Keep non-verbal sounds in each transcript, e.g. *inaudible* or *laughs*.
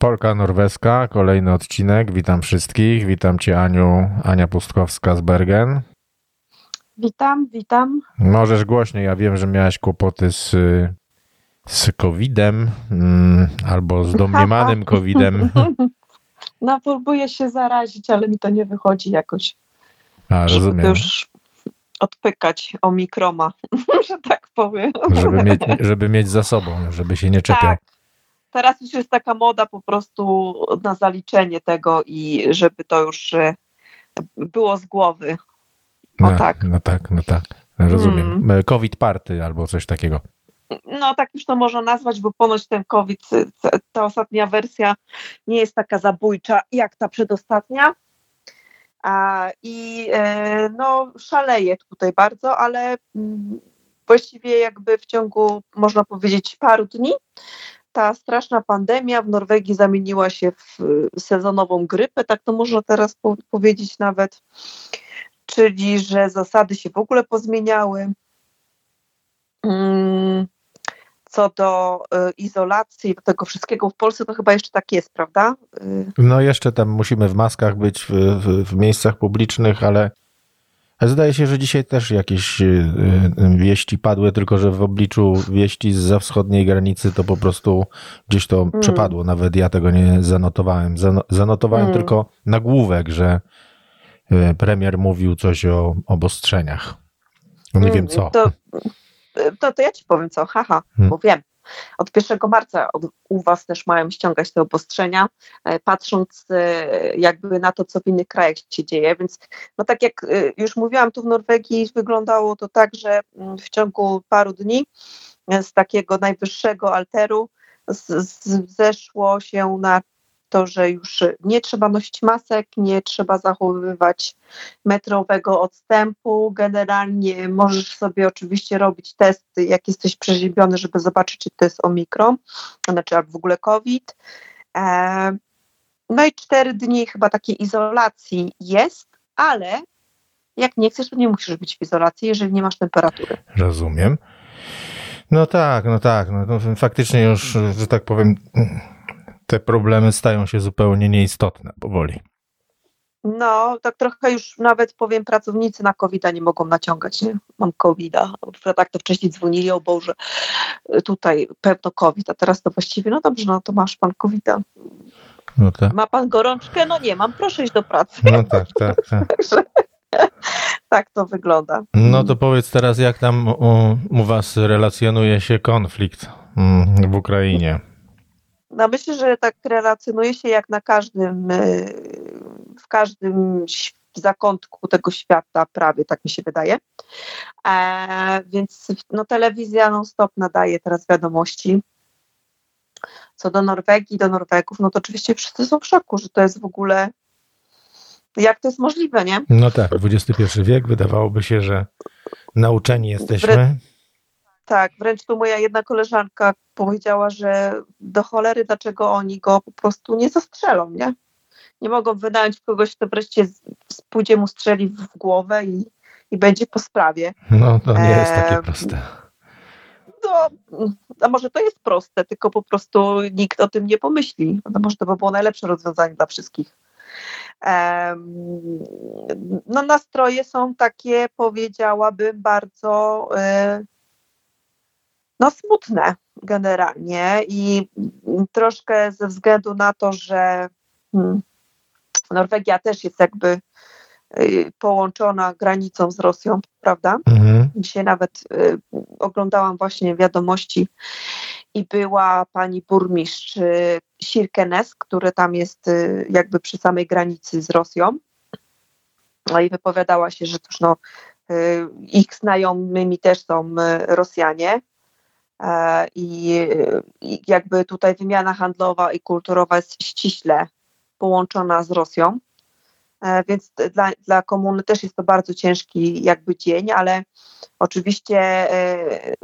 Polka Norweska, kolejny odcinek. Witam wszystkich. Witam Cię, Aniu, Ania Pustkowska z Bergen. Witam, witam. Możesz głośniej. Ja wiem, że miałaś kłopoty z, z COVID-em mm, albo z domniemanym *laughs* COVID-em. *laughs* No, próbuję się zarazić, ale mi to nie wychodzi jakoś. A, rozumiem. już odpykać omikroma, *laughs* że tak powiem. Żeby mieć, żeby mieć za sobą, żeby się nie czepiał. Tak. Teraz już jest taka moda po prostu na zaliczenie tego i żeby to już e, było z głowy. O no, tak. No tak, no tak. Rozumiem. Hmm. COVID party albo coś takiego. No tak już to można nazwać, bo ponoć ten COVID, ta ostatnia wersja nie jest taka zabójcza jak ta przedostatnia. A, I e, no, szaleje tutaj bardzo, ale mm, właściwie jakby w ciągu, można powiedzieć, paru dni ta straszna pandemia w Norwegii zamieniła się w sezonową grypę, tak to można teraz po powiedzieć nawet, czyli że zasady się w ogóle pozmieniały. Mm, co do y, izolacji, do tego wszystkiego w Polsce, to chyba jeszcze tak jest, prawda? Y, no jeszcze tam musimy w maskach być w, w, w miejscach publicznych, ale zdaje się, że dzisiaj też jakieś y, wieści padły, tylko że w obliczu wieści za wschodniej granicy to po prostu gdzieś to mm. przepadło. Nawet ja tego nie zanotowałem. Zanotowałem mm. tylko nagłówek, że premier mówił coś o obostrzeniach. No nie mm, wiem co. To to, to ja ci powiem co, haha, hmm. bo wiem. Od 1 marca od, u Was też mają ściągać te obostrzenia, e, patrząc e, jakby na to, co w innych krajach się dzieje. Więc, no tak jak e, już mówiłam, tu w Norwegii wyglądało to tak, że mm, w ciągu paru dni z takiego najwyższego alteru zeszło się na to, że już nie trzeba nosić masek, nie trzeba zachowywać metrowego odstępu. Generalnie możesz sobie oczywiście robić testy, jak jesteś przeziębiony, żeby zobaczyć, czy to jest omikron, znaczy albo w ogóle COVID. E, no i cztery dni chyba takiej izolacji jest, ale jak nie chcesz, to nie musisz być w izolacji, jeżeli nie masz temperatury. Rozumiem. No tak, no tak. No, faktycznie już, że tak powiem, te problemy stają się zupełnie nieistotne powoli. No, tak trochę już nawet powiem, pracownicy na covid nie mogą naciągać, nie? Mam COVID-a. Tak to wcześniej dzwonili, o Boże, tutaj pewno COVID, a teraz to właściwie, no dobrze, no to masz pan covid -a. No tak. Ma pan gorączkę? No nie mam, proszę iść do pracy. No tak, tak, tak. *laughs* tak to wygląda. No to powiedz teraz, jak tam u, u was relacjonuje się konflikt mm, w Ukrainie? No myślę, że tak relacjonuje się jak na każdym, e, w każdym zakątku tego świata, prawie tak mi się wydaje. E, więc no, telewizja non-stop nadaje teraz wiadomości. Co do Norwegii, do Norwegów, no to oczywiście wszyscy są w szoku, że to jest w ogóle jak to jest możliwe, nie? No tak, XXI wiek, wydawałoby się, że nauczeni jesteśmy. Tak, wręcz tu moja jedna koleżanka powiedziała, że do cholery, dlaczego oni go po prostu nie zastrzelą, nie? Nie mogą wynająć kogoś, kto wreszcie pójdzie mu strzeli w głowę i, i będzie po sprawie. No to nie jest takie proste. No, a może to jest proste, tylko po prostu nikt o tym nie pomyśli. No może to by było najlepsze rozwiązanie dla wszystkich. No nastroje są takie, powiedziałabym, bardzo e, no smutne generalnie i troszkę ze względu na to, że hmm, Norwegia też jest jakby y, połączona granicą z Rosją, prawda? Mhm. Dzisiaj nawet y, oglądałam właśnie wiadomości i była pani burmistrz y, Sirkenes, który tam jest y, jakby przy samej granicy z Rosją. No i wypowiadała się, że też no, y, ich znajomymi też są Rosjanie I, I jakby tutaj wymiana handlowa i kulturowa jest ściśle połączona z Rosją. E, więc dla, dla komuny też jest to bardzo ciężki jakby dzień, ale oczywiście e,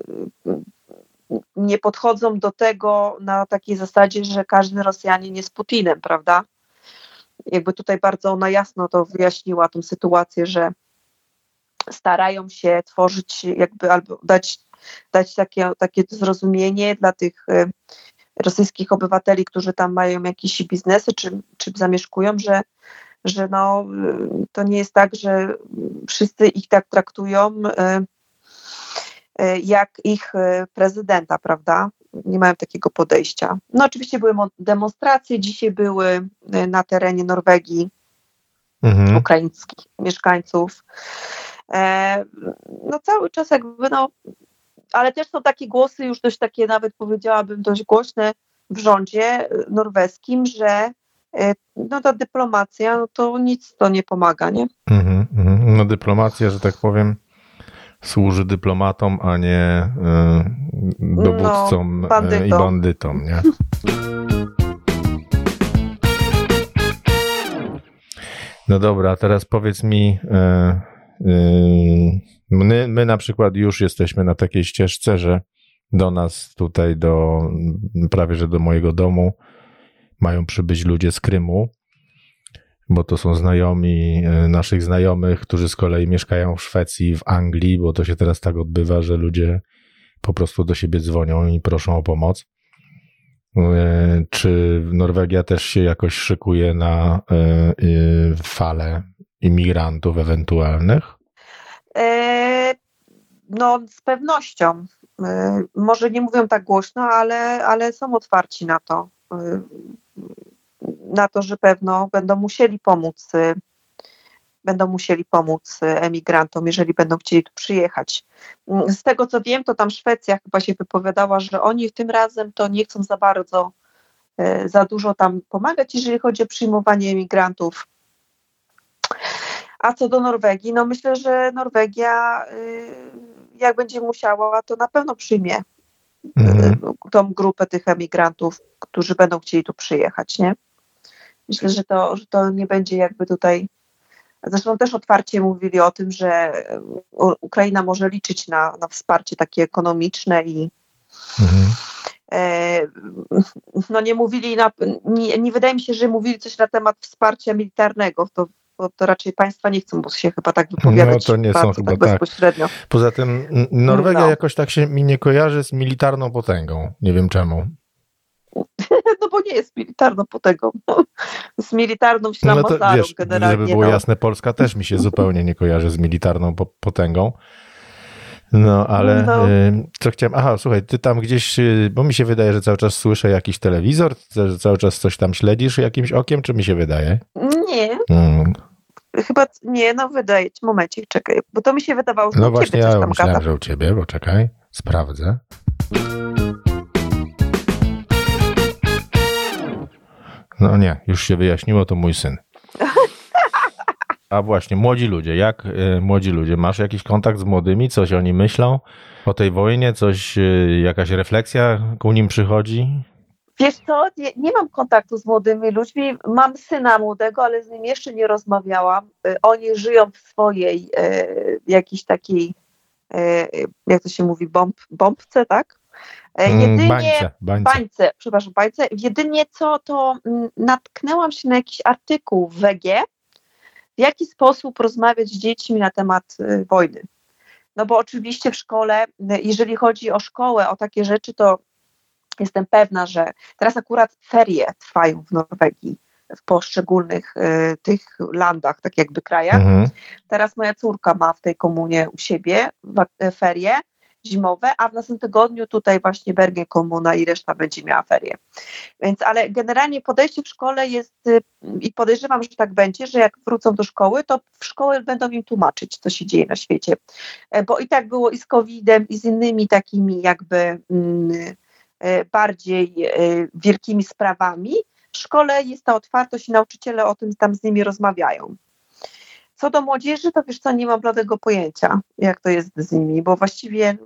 nie podchodzą do tego na takiej zasadzie, że każdy Rosjanin jest Putinem, prawda? Jakby tutaj bardzo ona jasno to wyjaśniła tą sytuację, że starają się tworzyć jakby albo dać dać takie, takie zrozumienie dla tych e, rosyjskich obywateli, którzy tam mają jakieś biznesy czy, czy zamieszkują, że, że no, to nie jest tak, że wszyscy ich tak traktują jak ich prezydenta, prawda? Nie mają takiego podejścia. No oczywiście były demonstracje, dzisiaj były na terenie Norwegii mhm. ukraińskich mieszkańców. E, no cały czas jakby no, ale też są takie głosy już dość takie nawet powiedziałabym dość głośne w rządzie norweskim, że e, no ta dyplomacja, no to nic to nie pomaga, nie? Mhm, mhm. No dyplomacja, że tak powiem, służy dyplomatom, a nie y, dowódcom no, bandytom. i bandytom, nie? *laughs* No dobra, teraz powiedz mi, e, e, my, my na przykład już jesteśmy na takiej ścieżce, że do nas tutaj, do prawie że do mojego domu mają przybyć ludzie z Krymu, bo to są znajomi e, naszych znajomych, którzy z kolei mieszkają w Szwecji, w Anglii, bo to się teraz tak odbywa, że ludzie po prostu do siebie dzwonią i proszą o pomoc. E, czy Norwegia też się jakoś szykuje na falę imigrantów ewentualnych? No, z pewnością. Może nie mówią tak głośno, ale, ale są otwarci na to. Na to, że pewno będą musieli pomóc będą musieli pomóc e, emigrantom, jeżeli będą chcieli tu przyjechać. Z tego co wiem, to tam Szwecja chyba się wypowiadała, że oni tym razem to nie chcą za bardzo, e, za dużo tam pomagać, jeżeli chodzi o przyjmowanie emigrantów. A co do Norwegii, no myślę, że Norwegia, y, jak będzie musiała, to na pewno przyjmie mhm. tą grupę tych emigrantów, którzy będą chcieli tu przyjechać, nie? Myślę, że to, że to nie będzie jakby tutaj Zresztą też otwarcie mówili o tym, że e, Ukraina może liczyć na, na wsparcie takie ekonomiczne i mhm. e, no nie mówili, na, nie, nie, wydaje mi się, że mówili coś na temat wsparcia militarnego, to, to, to raczej państwa nie chcą, bo się chyba tak wypowiadać no, to nie są chyba tak, tak bezpośrednio. Poza tym Norwegia no. jakoś tak się mi nie kojarzy z militarną potęgą, nie wiem czemu. *laughs* no bo nie jest militarną potęgą. z militarną ślamozarą no wiesz, generalnie. Żeby było no. jasne, Polska też mi się zupełnie nie kojarzy z militarną potęgą. No, ale no. Y, co chciałem. Aha, słuchaj, ty tam gdzieś, y, bo mi się wydaje, że cały czas słyszę jakiś telewizor, że cały czas coś tam śledzisz jakimś okiem, czy mi się wydaje? Nie. Hmm. Chyba nie, no wydaje ci, momencik, czekaj, bo to mi się wydawało, że No właśnie, ja myślałem, gada. że u ciebie, bo czekaj, sprawdzę. No nie, już się wyjaśniło, to mój syn. A właśnie, młodzi ludzie, jak y, młodzi ludzie, masz jakiś kontakt z młodymi, coś oni myślą o tej wojnie, coś, y, jakaś refleksja ku nim przychodzi? Wiesz co, nie, nie, mam kontaktu z młodymi ludźmi, mam syna młodego, ale z nim jeszcze nie rozmawiałam. Y, oni żyją w swojej jakiejś takiej, jak to się mówi, bomb, bombce, tak? E, mm, jedynie, bańce, bańce. bańce, przepraszam, bańce. Jedynie co, to mm, natknęłam się na jakiś artykuł w WG, w jaki sposób rozmawiać z dziećmi na temat y, wojny. No bo oczywiście w szkole, y, jeżeli chodzi o szkołę, o takie rzeczy, to jestem pewna, że teraz akurat ferie trwają w Norwegii, w poszczególnych y, tych landach, tak jakby krajach. Mhm. Teraz moja córka ma w tej komunie u siebie ferie zimowe, a w następnym tygodniu tutaj właśnie Bergen Komuna i reszta będzie miała ferie. Więc, ale generalnie podejście w szkole jest y, i podejrzewam, że tak będzie, że jak wrócą do szkoły, to w szkole będą im tłumaczyć, co się dzieje na świecie. E, bo i tak było i z COVID-em, i z innymi takimi jakby mm, e, bardziej e, wielkimi sprawami. W szkole jest ta otwartość i nauczyciele o tym tam z nimi rozmawiają. Co do młodzieży, to wiesz co, nie mam bladego pojęcia, jak to jest z nimi, bo właściwie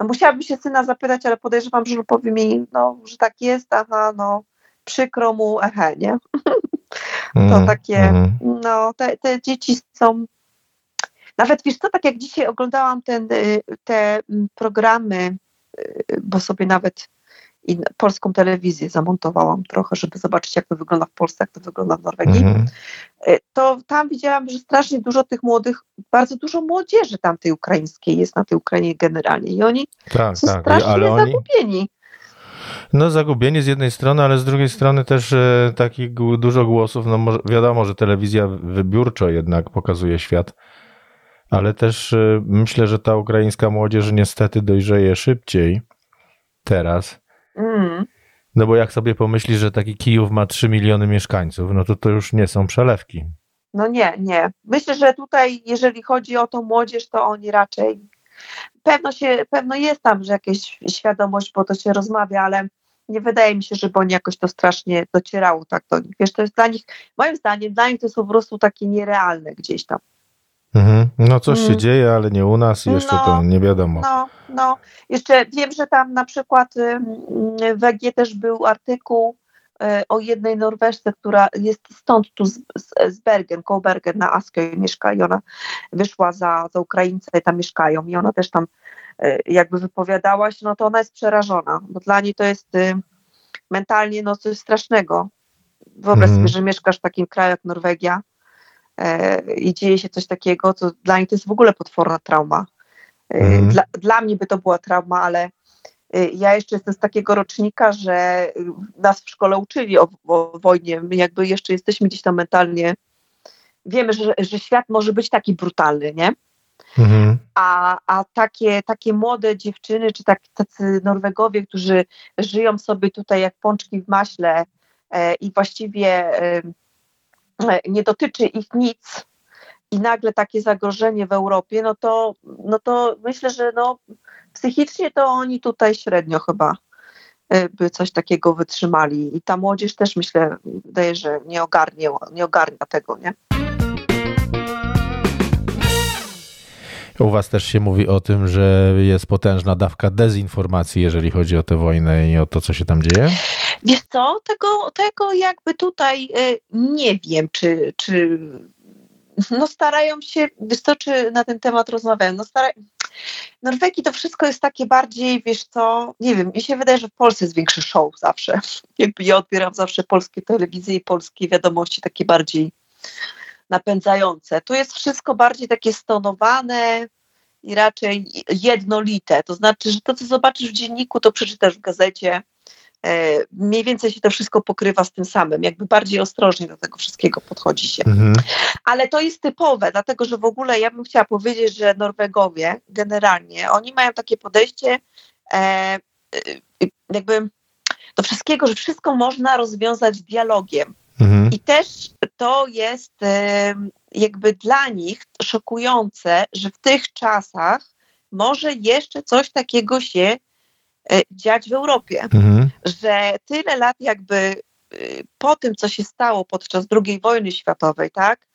no, musiałabym się syna zapytać, ale podejrzewam, że powie mi, no, że tak jest, aha, no, przykro mu, ehe, nie? *laughs* to mm, takie, mm. no, te, te dzieci są nawet wiesz co, tak jak dzisiaj oglądałam ten, y, te mm, programy, y, bo sobie nawet i polską telewizję zamontowałam trochę, żeby zobaczyć, jak to wygląda w Polsce, jak to wygląda w Norwegii, mm -hmm. to tam widziałam, że strasznie dużo tych młodych, bardzo dużo młodzieży tamtej ukraińskiej jest na tej Ukrainie generalnie i oni tak, są tak, strasznie zagubieni. No zagubienie z jednej strony, ale z drugiej strony też e, takich dużo głosów, no może, wiadomo, że telewizja wybiórczo jednak pokazuje świat, ale też e, myślę, że ta ukraińska młodzież niestety dojrzeje szybciej teraz. Mm. No bo jak sobie pomyślisz, że taki Kijów ma 3 miliony mieszkańców, no to to już nie są przelewki. No nie, nie. Myślę, że tutaj, jeżeli chodzi o tą młodzież, to oni raczej pewno się, pewno jest tam, że jakaś świadomość, bo to się rozmawia, ale nie wydaje mi się, żeby oni jakoś to strasznie docierało tak do nich. Wiesz, to jest dla nich, moim zdaniem, dla nich to jest po prostu takie nierealne gdzieś tam. Mhm. No coś się mm. dzieje, ale nie u nas i jeszcze no, to nie wiadomo. No, no. Jeszcze wiem, że tam na przykład w EG też był artykuł y, o jednej Norweszce, która jest stąd tu z, z Bergen, koło Bergen na Askej mieszka i ona wyszła za, za i tam mieszkają i ona też tam y, jakby wypowiadała się, no to ona jest przerażona, bo dla niej to jest y, mentalnie no coś strasznego. Wyobraź mm. sobie, że mieszkasz w takim kraju jak Norwegia, i dzieje się coś takiego, co dla nich to jest w ogóle potworna trauma. Mm. Dla, dla mnie by to była trauma, ale e, ja jeszcze jestem z takiego rocznika, że nas w szkole uczyli o, o wojnie. My jakby jeszcze jesteśmy gdzieś tam mentalnie. Wiemy, że, że świat może być taki brutalny, nie? Mhm. A, a takie, takie młode dziewczyny, czy tak, tacy Norwegowie, którzy żyją sobie tutaj jak pączki w maśle e, i właściwie e, E, nie dotyczy ich nic i nagle takie zagrożenie w Europie, no to, no to myślę, że no, psychicznie to oni tutaj średnio chyba e, by coś takiego wytrzymali. I ta młodzież też myślę, wydaje, że nie ogarnia, nie ogarnia tego, nie? U was też się mówi o tym, że jest potężna dawka dezinformacji, jeżeli chodzi o tę wojnę i o to, co się tam dzieje? Wiesz co, tego, tego jakby tutaj y, nie wiem, czy, czy no starają się, wiesz co, czy na ten temat rozmawiają, no starają, Norwegii to wszystko jest takie bardziej, wiesz co, nie wiem, mi się wydaje, że w Polsce jest większy show zawsze. *laughs* Jakby ja odbieram zawsze polskie telewizje i polskie wiadomości takie bardziej napędzające. Tu jest wszystko bardziej takie stonowane i raczej jednolite. To znaczy, że to, co zobaczysz w dzienniku, to przeczytasz w gazecie. E, mniej więcej się to wszystko pokrywa z tym samym, jakby bardziej ostrożnie do tego wszystkiego podchodzi się. Mhm. Ale to jest typowe, dlatego że w ogóle ja bym chciała powiedzieć, że Norwegowie generalnie, oni mają takie podejście e, e jakby do wszystkiego, że wszystko można rozwiązać dialogiem. Mhm. I też to jest jakby dla nich szokujące, że w tych czasach może jeszcze coś takiego się e, dziać w Europie, mhm. że tyle lat jakby e, po tym, co się stało podczas II wojny światowej, tak,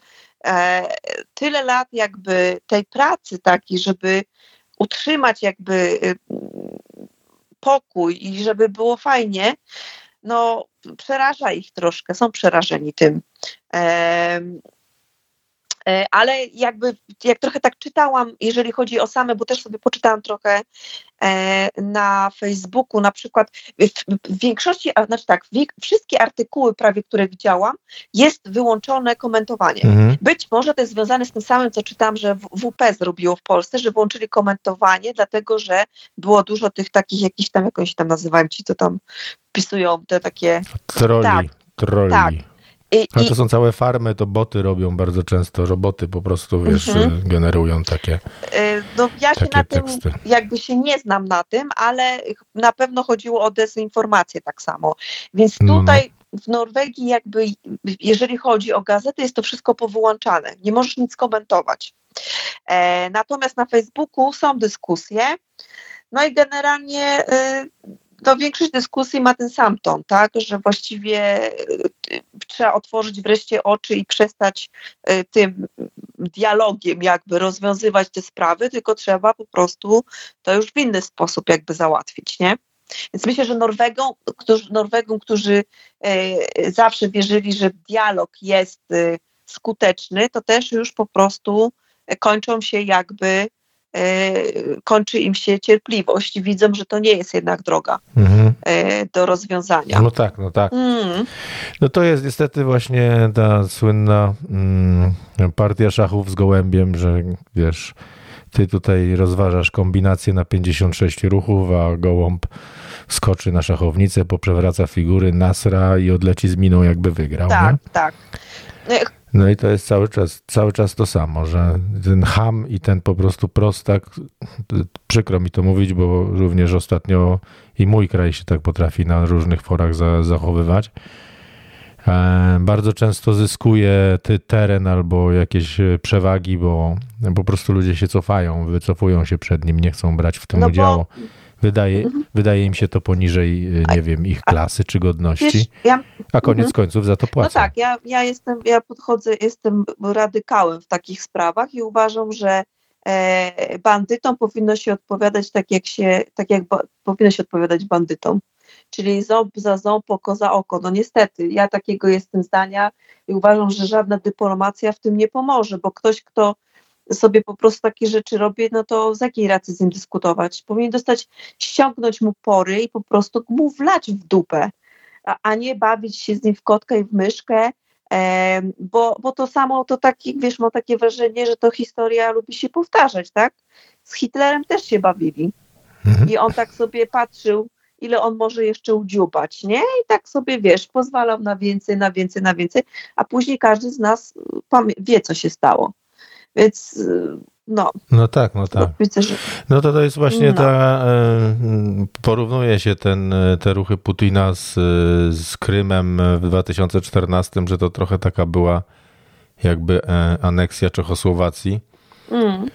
e, tyle lat jakby tej pracy takiej, żeby utrzymać jakby pokój i żeby było fajnie, no przeraża ich troszkę, są przerażeni tym. E, ale jakby, jak trochę tak czytałam, jeżeli chodzi o same, bo też sobie poczytałam trochę e, na Facebooku, na przykład w większości, znaczy tak, wszystkie artykuły prawie, które widziałam, jest wyłączone komentowanie. Mhm. Być może to jest związane z tym samym, co czytam, że WP zrobiło w Polsce, że włączyli komentowanie, dlatego że było dużo tych takich jakichś tam, jak oni się tam nazywają, ci co tam wpisują te takie... Troli. Tak, troli. Tak. I, Ale to są całe farmy, to boty robią bardzo często, roboty po prostu, wiesz, mhm. generują takie y, No ja się na teksty. tym, jakby się nie znam na tym, ale na pewno chodziło o dezinformację tak samo. Więc no, no. tutaj no. w Norwegii jakby, jeżeli chodzi o gazety, jest to wszystko powyłączane. Nie możesz nic komentować. E, natomiast na Facebooku są dyskusje, no i generalnie y, to większość dyskusji ma ten sam ton, tak, że właściwie y, trzeba otworzyć wreszcie oczy i przestać y, tym dialogiem jakby rozwiązywać te sprawy, tylko trzeba po prostu to już w inny sposób jakby załatwić, nie? Więc myślę, że Norwegom, którzy, Norwegom, którzy y, zawsze wierzyli, że dialog jest skuteczny, to też już po prostu kończą się jakby E, kończy im się cierpliwość widzą, że to nie jest jednak droga mhm. E, do rozwiązania. No tak, no tak. Mm. No to jest niestety właśnie ta słynna mm, partia szachów z gołębiem, że wiesz, ty tutaj rozważasz kombinację na 56 ruchów, a gołąb skoczy na szachownicę, poprzewraca figury, nasra i odleci z miną jakby wygrał. Tak, nie? tak. No i to jest cały czas, cały czas to samo, że ten ham i ten po prostu prostak, przykro mi to mówić, bo również ostatnio i mój kraj się tak potrafi na różnych forach za, zachowywać. E, bardzo często zyskuje ty teren albo jakieś e, przewagi, bo po prostu ludzie się cofają, wycofują się przed nim, nie chcą brać w tym No bo- udziału. Wydaje, Mhm. wydaje im się to poniżej, e, nie wiem, ich klasy czy godności, Wiesz, ja, a koniec końców za to no płacą. tak, ja, ja jestem, ja podchodzę, jestem radykałem w takich sprawach i uważam, że e, bandytom powinno się odpowiadać tak, jak się, tak jak ba, powinno się odpowiadać bandytom. Czyli ząb za ząb, oko za oko. No niestety, ja takiego jestem zdania i uważam, że żadna dyplomacja w tym nie pomoże, bo ktoś, kto sobie po prostu takie rzeczy robi, no to z jakiej racji z nim dyskutować? Powinien dostać, ściągnąć mu pory i po prostu mu wlać w dupę, a, a nie bawić się z nim w kotkę i w myszkę, em, bo, bo to samo, to taki, wiesz, mam takie wrażenie, że to historia lubi się powtarzać, tak? Z Hitlerem też się bawili Mhm. i on tak sobie patrzył, ile on może jeszcze udziubać, nie? I tak sobie, wiesz, pozwalał na więcej, na więcej, na więcej, a później każdy z nas pamię- wie, co się stało. Więc y, no, No tak, no tak. widzę, że No to to jest właśnie No. ta, e, porównuje się ten, e, te ruchy Putina z, z Krymem w 2014, że to trochę taka była jakby e, aneksja Czechosłowacji. mm,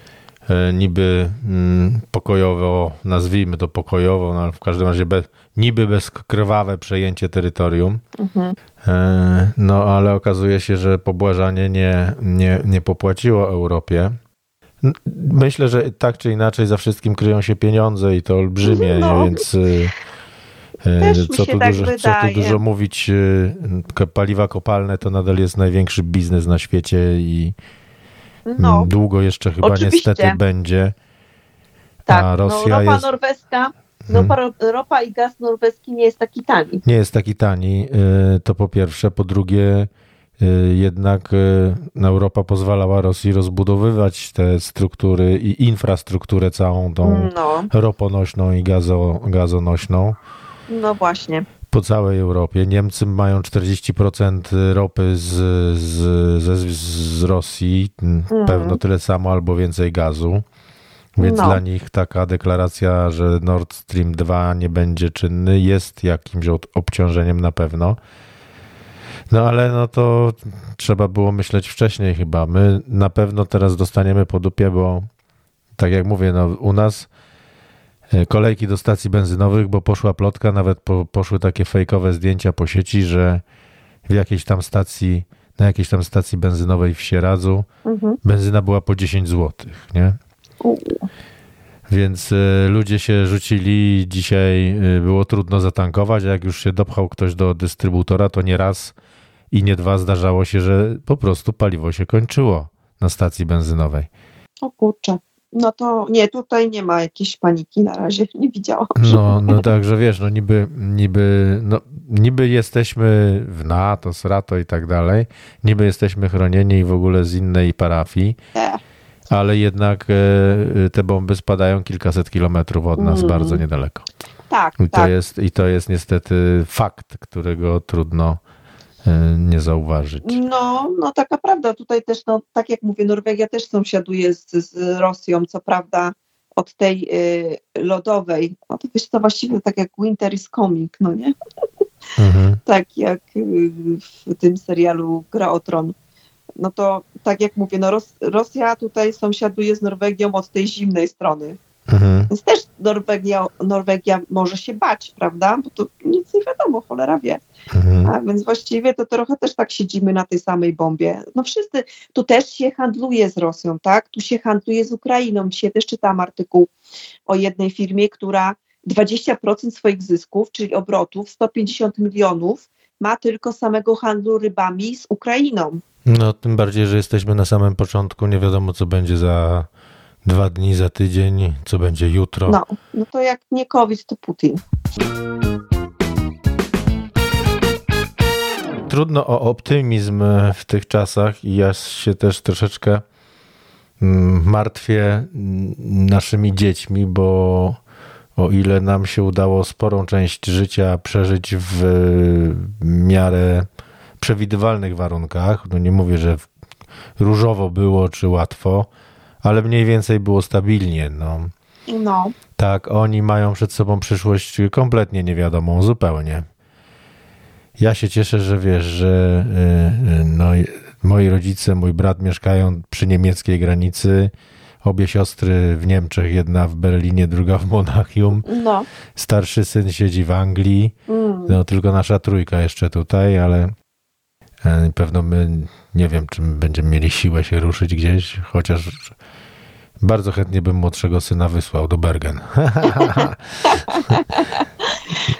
Niby mm, pokojowo, nazwijmy to pokojowo, no ale w każdym razie bez, niby bezkrwawe przejęcie terytorium. mhm. E, No ale okazuje się, że pobłażanie nie, nie, nie popłaciło Europie. Myślę, że tak czy inaczej za wszystkim kryją się pieniądze i to olbrzymie, No. więc mi co, tu tak dużo, co tu dużo mówić, paliwa kopalne to nadal jest największy biznes na świecie i No, mm, długo jeszcze chyba oczywiście. niestety będzie. tak. A Rosja no, ropa jest, norweska, ropa, ropa i gaz norweski nie jest taki tani. nie jest taki tani, y, to po pierwsze. Po drugie, y, jednak y, Europa pozwalała Rosji rozbudowywać te struktury i infrastrukturę całą tą No, roponośną i gazo, gazonośną no właśnie. Po całej Europie. Niemcy mają 40% ropy z, z, ze, z Rosji, Mhm. pewno tyle samo albo więcej gazu. Więc No. dla nich taka deklaracja, że Nord Stream 2 nie będzie czynny, jest jakimś obciążeniem na pewno. No ale no to trzeba było myśleć wcześniej chyba. My na pewno teraz dostaniemy po dupie, bo tak jak mówię, no u nas kolejki do stacji benzynowych, bo poszła plotka, nawet po, poszły takie fejkowe zdjęcia po sieci, że w jakiejś tam stacji, na jakiejś tam stacji benzynowej w Sieradzu Mhm. benzyna była po 10 zł, nie? U, Więc e, ludzie się rzucili. Dzisiaj e, było trudno zatankować, a jak już się dopchał ktoś do dystrybutora, to nie raz i nie dwa zdarzało się, że po prostu paliwo się kończyło na stacji benzynowej. o kurczę. No to nie, tutaj nie ma jakiejś paniki na razie, *laughs* nie widziałam. No, no także wiesz, no niby, niby, no, niby jesteśmy w NATO, SRATO i tak dalej, niby jesteśmy chronieni i w ogóle z innej parafii, ale jednak e, te bomby spadają kilkaset kilometrów od nas, Mm. bardzo niedaleko. Tak, I to, tak. jest, I to jest niestety fakt, którego trudno e, nie zauważyć. No, no taka prawda. Tutaj też, no, tak jak mówię, Norwegia też sąsiaduje z, z Rosją, co prawda od tej y, lodowej. No to wiesz, to właściwie tak jak Winter is Coming, no nie? *laughs* Mhm. Tak jak y, w tym serialu Gra o Tron. No to tak jak mówię, no Ros Rosja tutaj sąsiaduje z Norwegią od tej zimnej strony. Mhm. Więc też Norwegia, Norwegia może się bać, prawda? Bo to nic nie wiadomo, cholera wie. Mhm. A więc właściwie to trochę też tak siedzimy na tej samej bombie. No wszyscy, tu też się handluje z Rosją, tak? Tu się handluje z Ukrainą. Dzisiaj też czytałam artykuł o jednej firmie, która 20% swoich zysków, czyli obrotów, 150 milionów, ma tylko samego handlu rybami z Ukrainą. No, tym bardziej, że jesteśmy na samym początku, nie wiadomo, co będzie za dwa dni, za tydzień, co będzie jutro. No, no to jak nie COVID, to Putin. Trudno o optymizm w tych czasach i ja się też troszeczkę mm, martwię mm, naszymi dziećmi, bo o ile nam się udało sporą część życia przeżyć w miarę przewidywalnych warunkach, no nie mówię, że różowo było czy łatwo, ale mniej więcej było stabilnie. No. No. Tak, oni mają przed sobą przyszłość kompletnie niewiadomą, zupełnie. Ja się cieszę, że wiesz, że y, y, no, moi rodzice, mój brat mieszkają przy niemieckiej granicy. Obie siostry w Niemczech, jedna w Berlinie, druga w Monachium. No. Starszy syn siedzi w Anglii. Mm. No, tylko nasza trójka jeszcze tutaj, ale e, pewno my nie wiem, czy będziemy mieli siłę się ruszyć gdzieś, chociaż bardzo chętnie bym młodszego syna wysłał do Bergen. *laughs*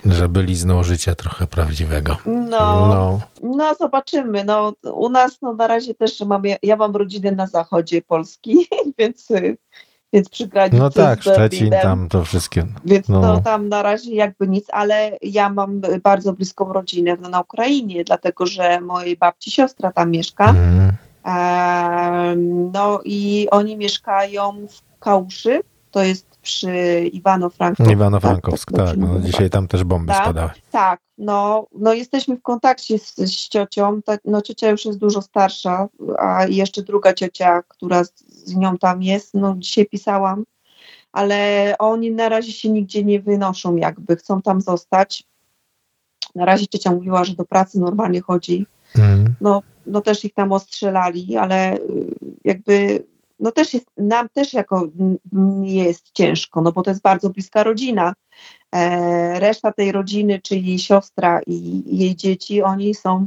Żeby liznął życia trochę prawdziwego. No, No, no zobaczymy. No, u nas no, na razie też mam, ja mam rodzinę na zachodzie Polski, *laughs* więc, więc przy granicy no tak. Szczecin, tam to wszystkie. Więc No. to tam na razie jakby nic, ale ja mam bardzo bliską rodzinę na Ukrainie, dlatego że mojej babci siostra tam mieszka. Em, No i oni mieszkają w Kałuszy, to jest przy Iwano-Frankowsku. Iwano-Frankowsk, tak. się No, nazywa. dzisiaj tam też bomby Tak. spadały. Tak, no, no jesteśmy w kontakcie z, z ciocią. Tak, no ciocia już jest dużo starsza, a jeszcze druga ciocia, która z, z nią tam jest, no dzisiaj pisałam, ale oni na razie się nigdzie nie wynoszą, jakby chcą tam zostać. Na razie ciocia mówiła, że do pracy normalnie chodzi. Mhm. No, no też ich tam ostrzelali, ale y, jakby no też jest, nam też jako jest ciężko, no bo to jest bardzo bliska rodzina. E, reszta tej rodziny, czyli siostra i, i jej dzieci, oni są,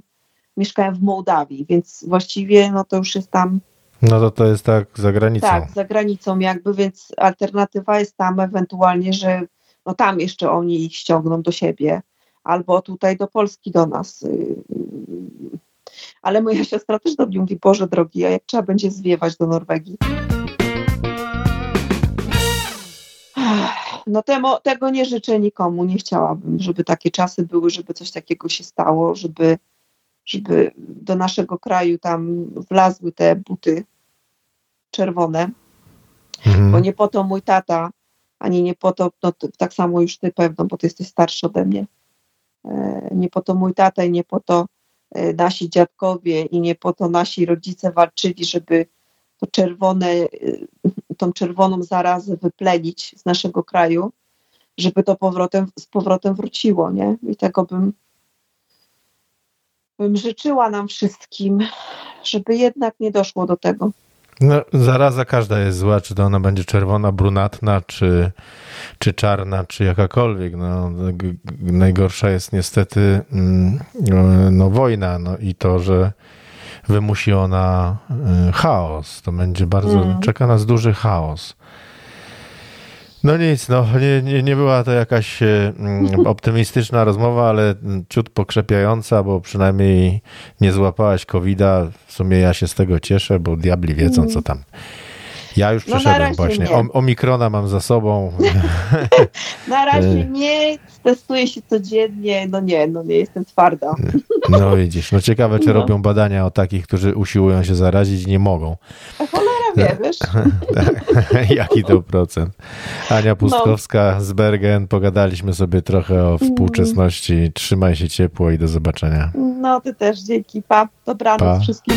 mieszkają w Mołdawii, więc właściwie no to już jest tam No to to jest tak za granicą. tak, za granicą jakby, więc alternatywa jest tam ewentualnie, że no tam jeszcze oni ich ściągną do siebie, albo tutaj do Polski do nas. Ale moja siostra też do mnie mówi, Boże drogi, a jak trzeba będzie zwiewać do Norwegii? No temo, tego nie życzę nikomu, nie chciałabym, żeby takie czasy były, żeby coś takiego się stało, żeby, żeby do naszego kraju tam wlazły te buty czerwone, Mhm. bo nie po to mój tata, ani nie po to, no tak samo już ty pewno, bo ty jesteś starszy ode mnie, e, nie po to mój tata i nie po to nasi dziadkowie i nie po to nasi rodzice walczyli, żeby to czerwone, e, tą czerwoną zarazę wyplenić z naszego kraju, żeby to powrotem, z powrotem wróciło, nie? I tego bym, bym życzyła nam wszystkim, żeby jednak nie doszło do tego. No, zaraza każda jest zła, czy to ona będzie czerwona, brunatna, czy, czy czarna, czy jakakolwiek. No, najgorsza jest niestety mm, no, no, wojna no, i to, że wymusi ona y, chaos. To będzie bardzo, Mm. czeka nas duży chaos. No nic, no nie, nie, nie była to jakaś e, mm, *laughs* optymistyczna rozmowa, ale mm, ciut pokrzepiająca, bo przynajmniej nie złapałaś COVID-a. W sumie ja się z tego cieszę, bo diabli wiedzą, co tam. Ja już No, przeszedłem razie właśnie. nie. O, omikrona mam za sobą. *laughs* Na razie Y. nie, testuję się codziennie, no nie, no nie jestem twarda. No widzisz, no ciekawe, czy No. robią badania o takich, którzy usiłują się zarazić i nie mogą. A cholera wie, wiesz? *laughs* Jaki to procent? Ania Pustkowska z Bergen. Pogadaliśmy sobie trochę o współczesności. Trzymaj się ciepło i do zobaczenia. No ty też, dzięki, pa, dobranoc Pa. wszystkim.